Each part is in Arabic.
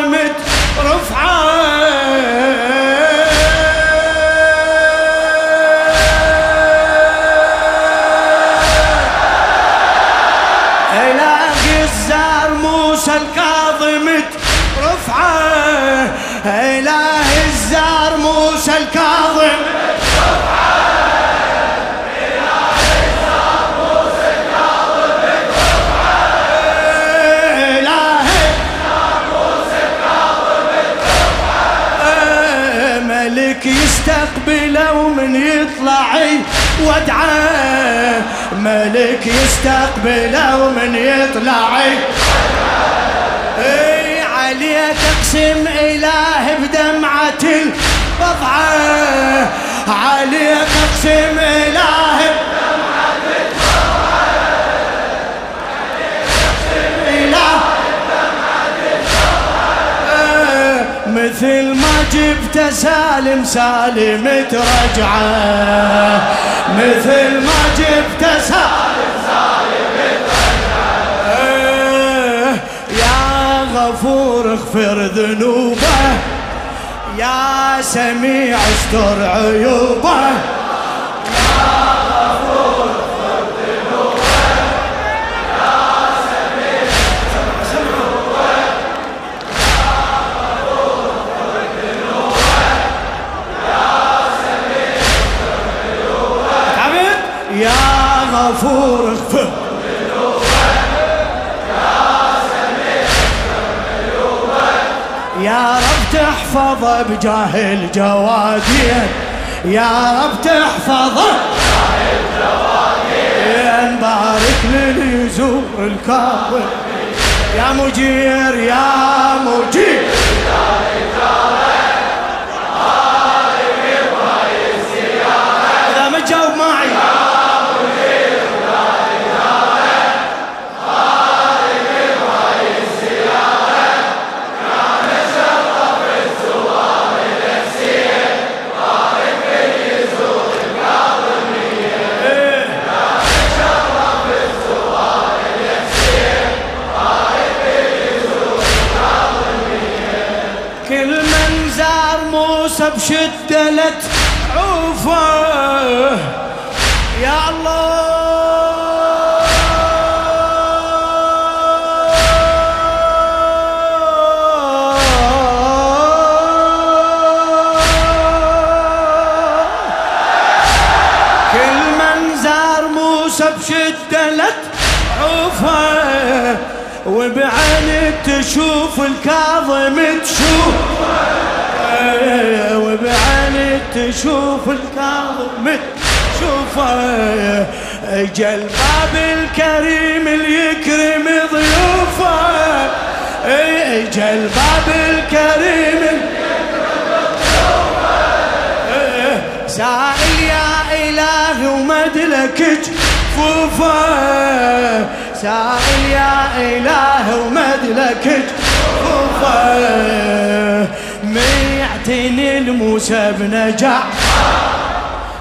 الكاظم رفعه ومن يطلع ودعه ملك يستقبله ومن يطلع إي عليك اقسم إله بدمعة البضعة. عليك اقسم إله إله مثل جبت سالم سالم ترجعه. مثل ما جبت سالم سالم ترجعه. يا غفور اغفر ذنوبه. يا سميع استر عيوبه. غفور اغفر يا رب تحفظه بجاه الجوادين. يا رب تحفظه يا بارك للي يزور الكافر يا مجير يا مجير. موسى بشدة لتعوفه يا الله. كل من زار موسى بشدة لتعوفه وبعين تشوف الكاظم تشوف. وبعين تشوف الكاظم تشوفه اجا الباب الكريم اللي يكرم ضيوفه. اجا الباب الكريم سائل يا إلهي ومدلك جفوفه. سائل يا إلهي ومدلك جفوفه. يعتني الموسى بنجاح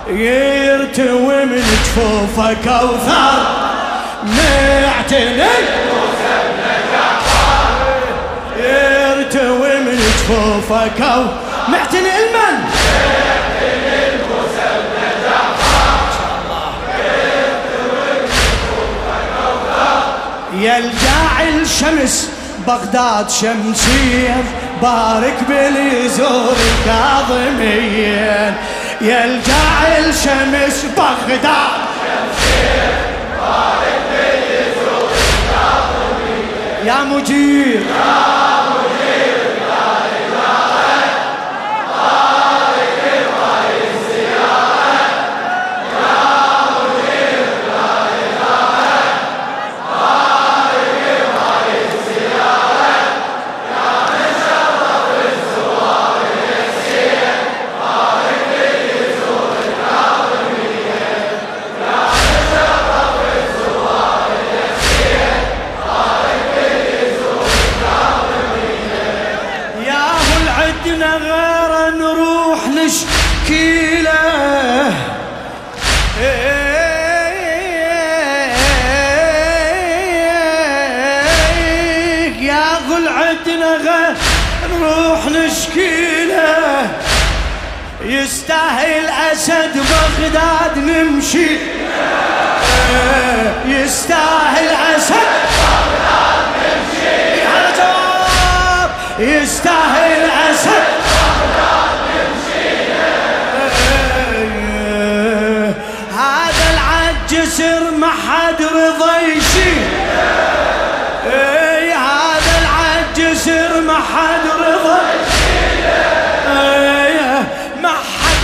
يرتوي من جفوفه كوثر. معتني. يرتوي من جفوفه كوثر. معتني المن. يا الجاعل شمس بغداد شمسية. بارك باليزور الكاظميين. يا الجاعل شمس بغداد. يا مجير عدنا غيره نروح نشكي له يا قل عدنا غير نروح نشكي له يستاهل أسد بغداد نمشي. يستاهل أسد يستاهل أسد. هذا العجسر ما حد رضى يشيل. هذا العجسر ما حد رضى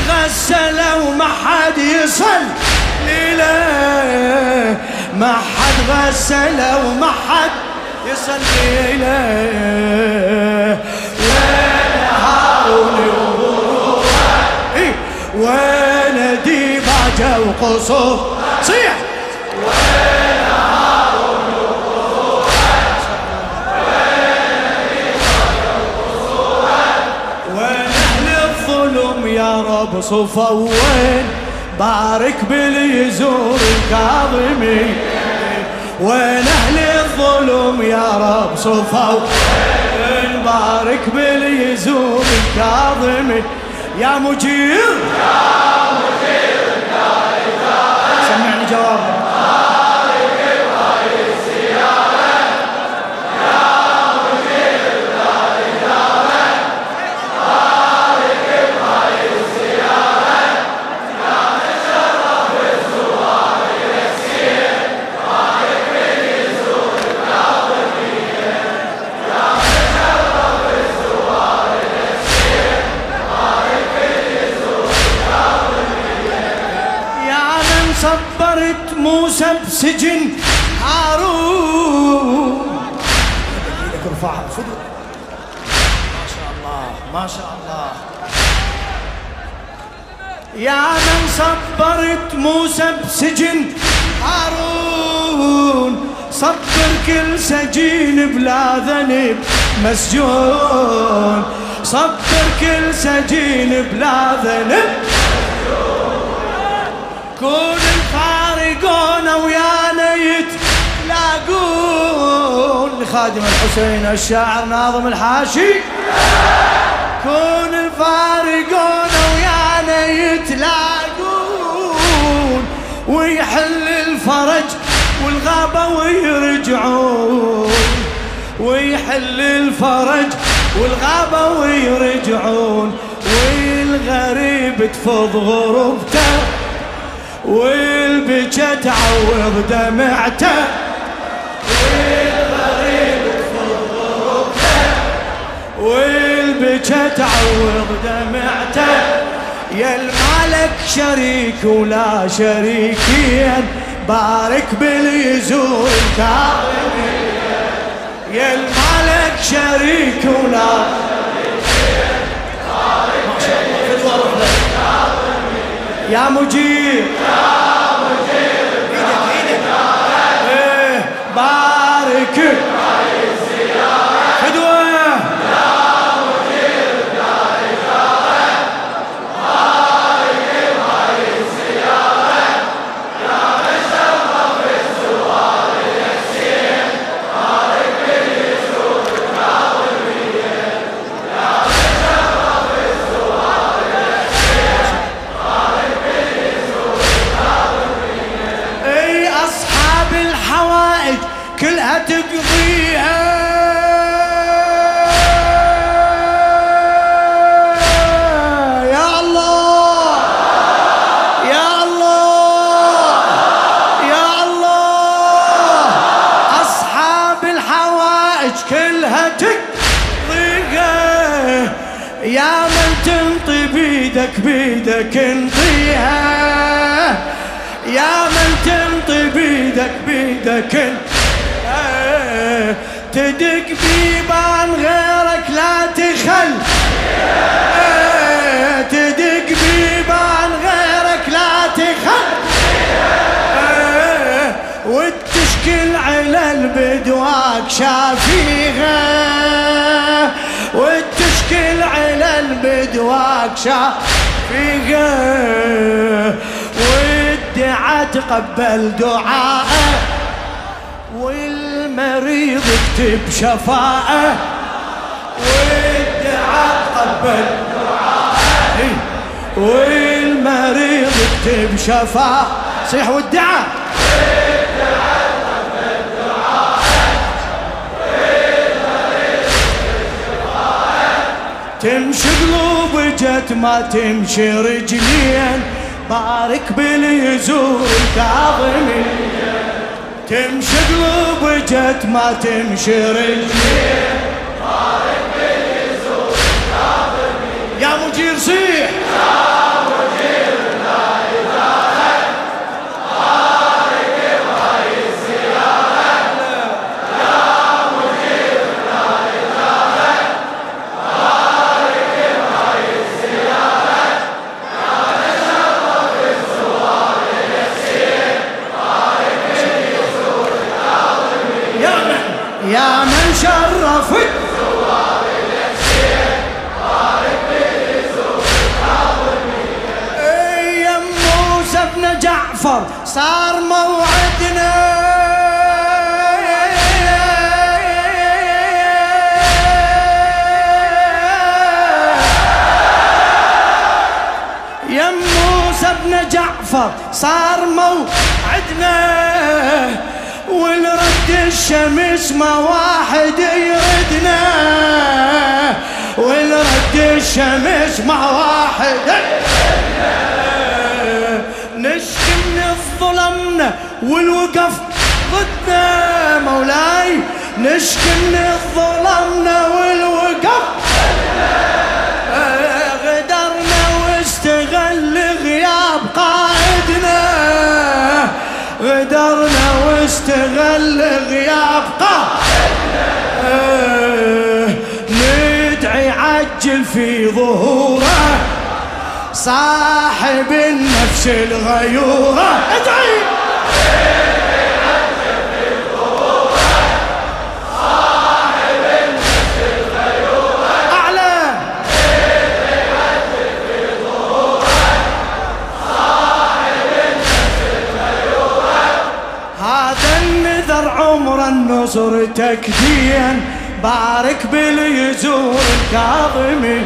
غسله وما حد يصل. له ما حد غسله وما حد له وين صيح وين وين أهل الظلم يا رب صفوا وين؟ بارك باللي يزور الكاظمي وين أهل الظلم يا رب وين بارك باللي يزور الكاظمي يا مجير يا مجير. سمعني جوابك بسجن هارون صبر كل سجين بلا ذنب. مسجون صبر كل سجين بلا ذنب. كون الفارقون ويانا يتلاقون لخادم الحسين الشاعر ناظم الحاشي. كون الفارقون ويانا يتلاقون ويحل الفرج والغابة ويرجعون. ويحل الفرج والغابة ويرجعون. والغريب تفض غربته والبكى تعوض دمعته. والغريب تفض غربته والبكى تعوض دمعته. يا المالك شريك ولا شريكين بارك باليزور الكاظمين يا المالك شريك ولا يا مجير يا مجير إيدك إيدك. إيه بارك. تقضيها. يا الله. يا الله. يا الله. أصحاب الحوائج كلها تقضيها. يا من تنطي بيدك بيدك انطيها. يا من تنطي بيدك بيدك آه، تدق بيبان غيرك لا تخل. آه، تدق بيبان غيرك لا تخل. آه، وتشكل على البدواك شافيها وتشكل على البدواك شافيها والدعاء تقبل دعاءه والمريض اكتب شفاءه تقبل والمريض اكتب شفاء صيح والدعاء. تمشي قلوب جت ما تمشي رجلين. بارك باليزور الكاظمين. تمشي قلوب جت ما تمشي الكاظمين يا مجير صيح. موسى بن جعفر صار موعدنا والرد الشمس ما واحد يردنا. والرد الشمس ما واحد نشكي من الظلمنا والوقف ضدنا مولاي. نشكي من الظلمنا والوقف غدرنا واستغل غياب قائدنا ندعي عجل في ظهوره. صاحب النفس الغيورة. ادعي! عمر النصر تكدين بارك باليزور الكاظمي.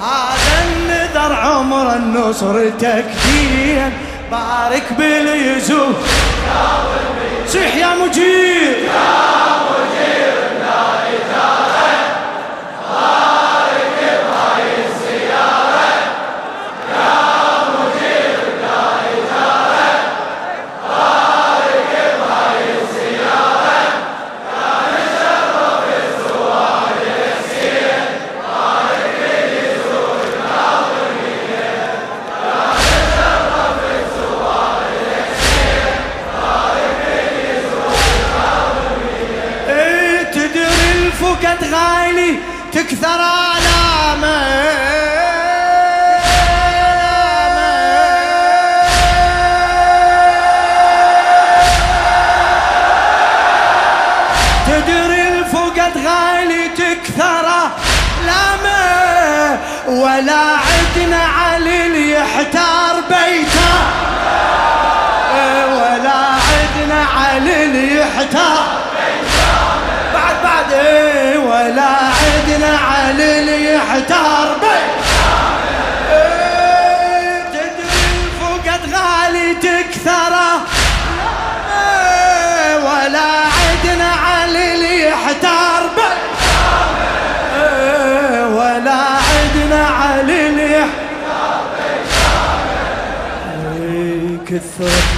هذا النذر عمر النصر تكدين بارك باليزور صيح يا مجير. يا مجير لا إجارة بارك يحتار بعد بعد إيه ولا عدنا علي اللي يحتار. بيته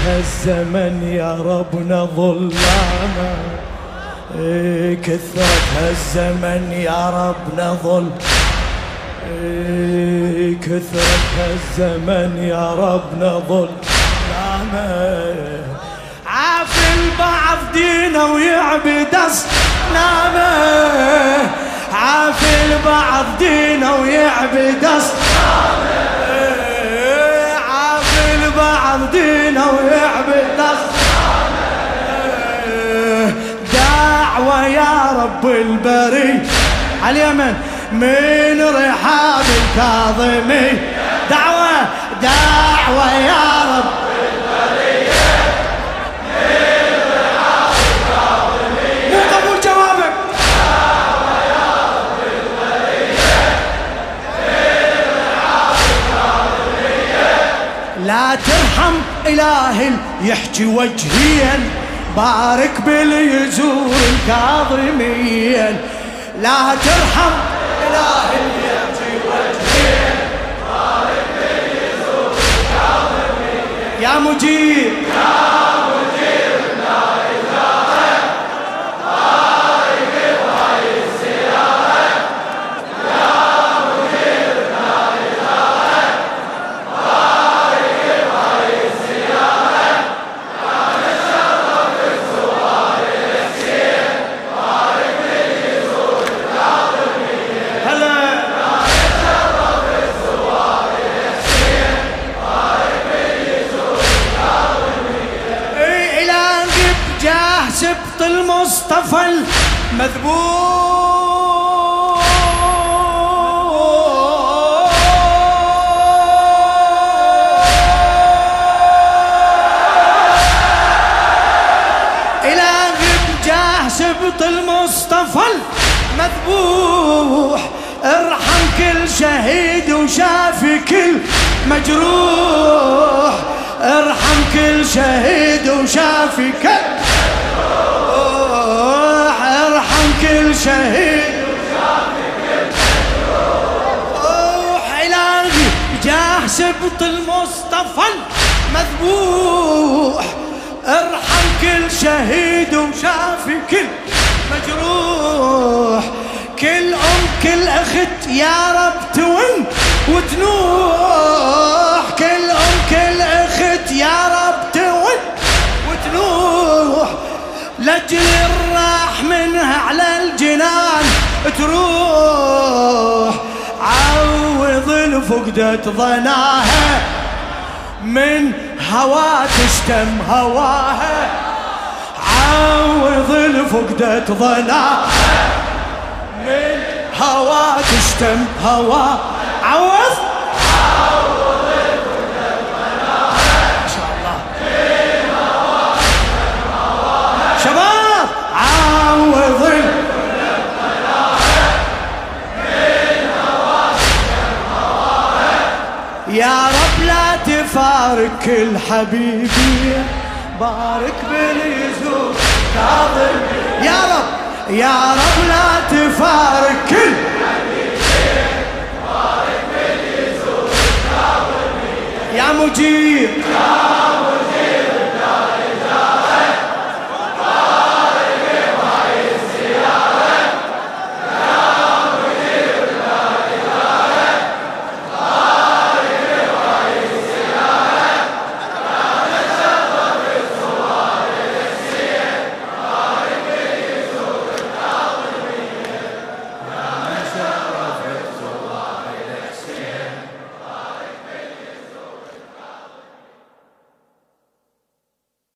هالزمن يا ربنا ظلامه إيه كثرة هالزمن يا ربنا ظل إيه كثرة هالزمن يا ربنا ظل عافي البعض دينه ويعبد أصنامه. عافي البعض دينه ويعبد أصنامه. إيه عافي البعض دينه ويعبد أصنامه دعوة يا رب البري. على اليمن. من رحاب الكاظمي. دعوة دعوة يا إلهي يحكي وجهيا بارك باليزور الكاظمين لا ترحم إلهي يحكي وجهيا بارك باليزور الكاظمين يا مجيب يا المصطفى المذبوح ارحم كل شهيد وشافي كل مجروح. ارحم كل شهيد وشافي كل كل شهيد روح إلهي جاه سبط المصطفى المذبوح. ارحم كل شهيد وشافي كل مجروح. كل أخت يا رب تون وتنوح. كل أم كل أخت يا رب تون وتنوح. لجل الراح منها على الجنان تروح. عوض الفقدة ظناها من هوا تشتم هواها. عوض الفقدة ظناها هوا تشتم هوا. عوض؟ يا رب لا تفارق كل حبيبي بارك باليزور كاظم يا رب. يا رب لا تفارق. كل يا مجيب. يا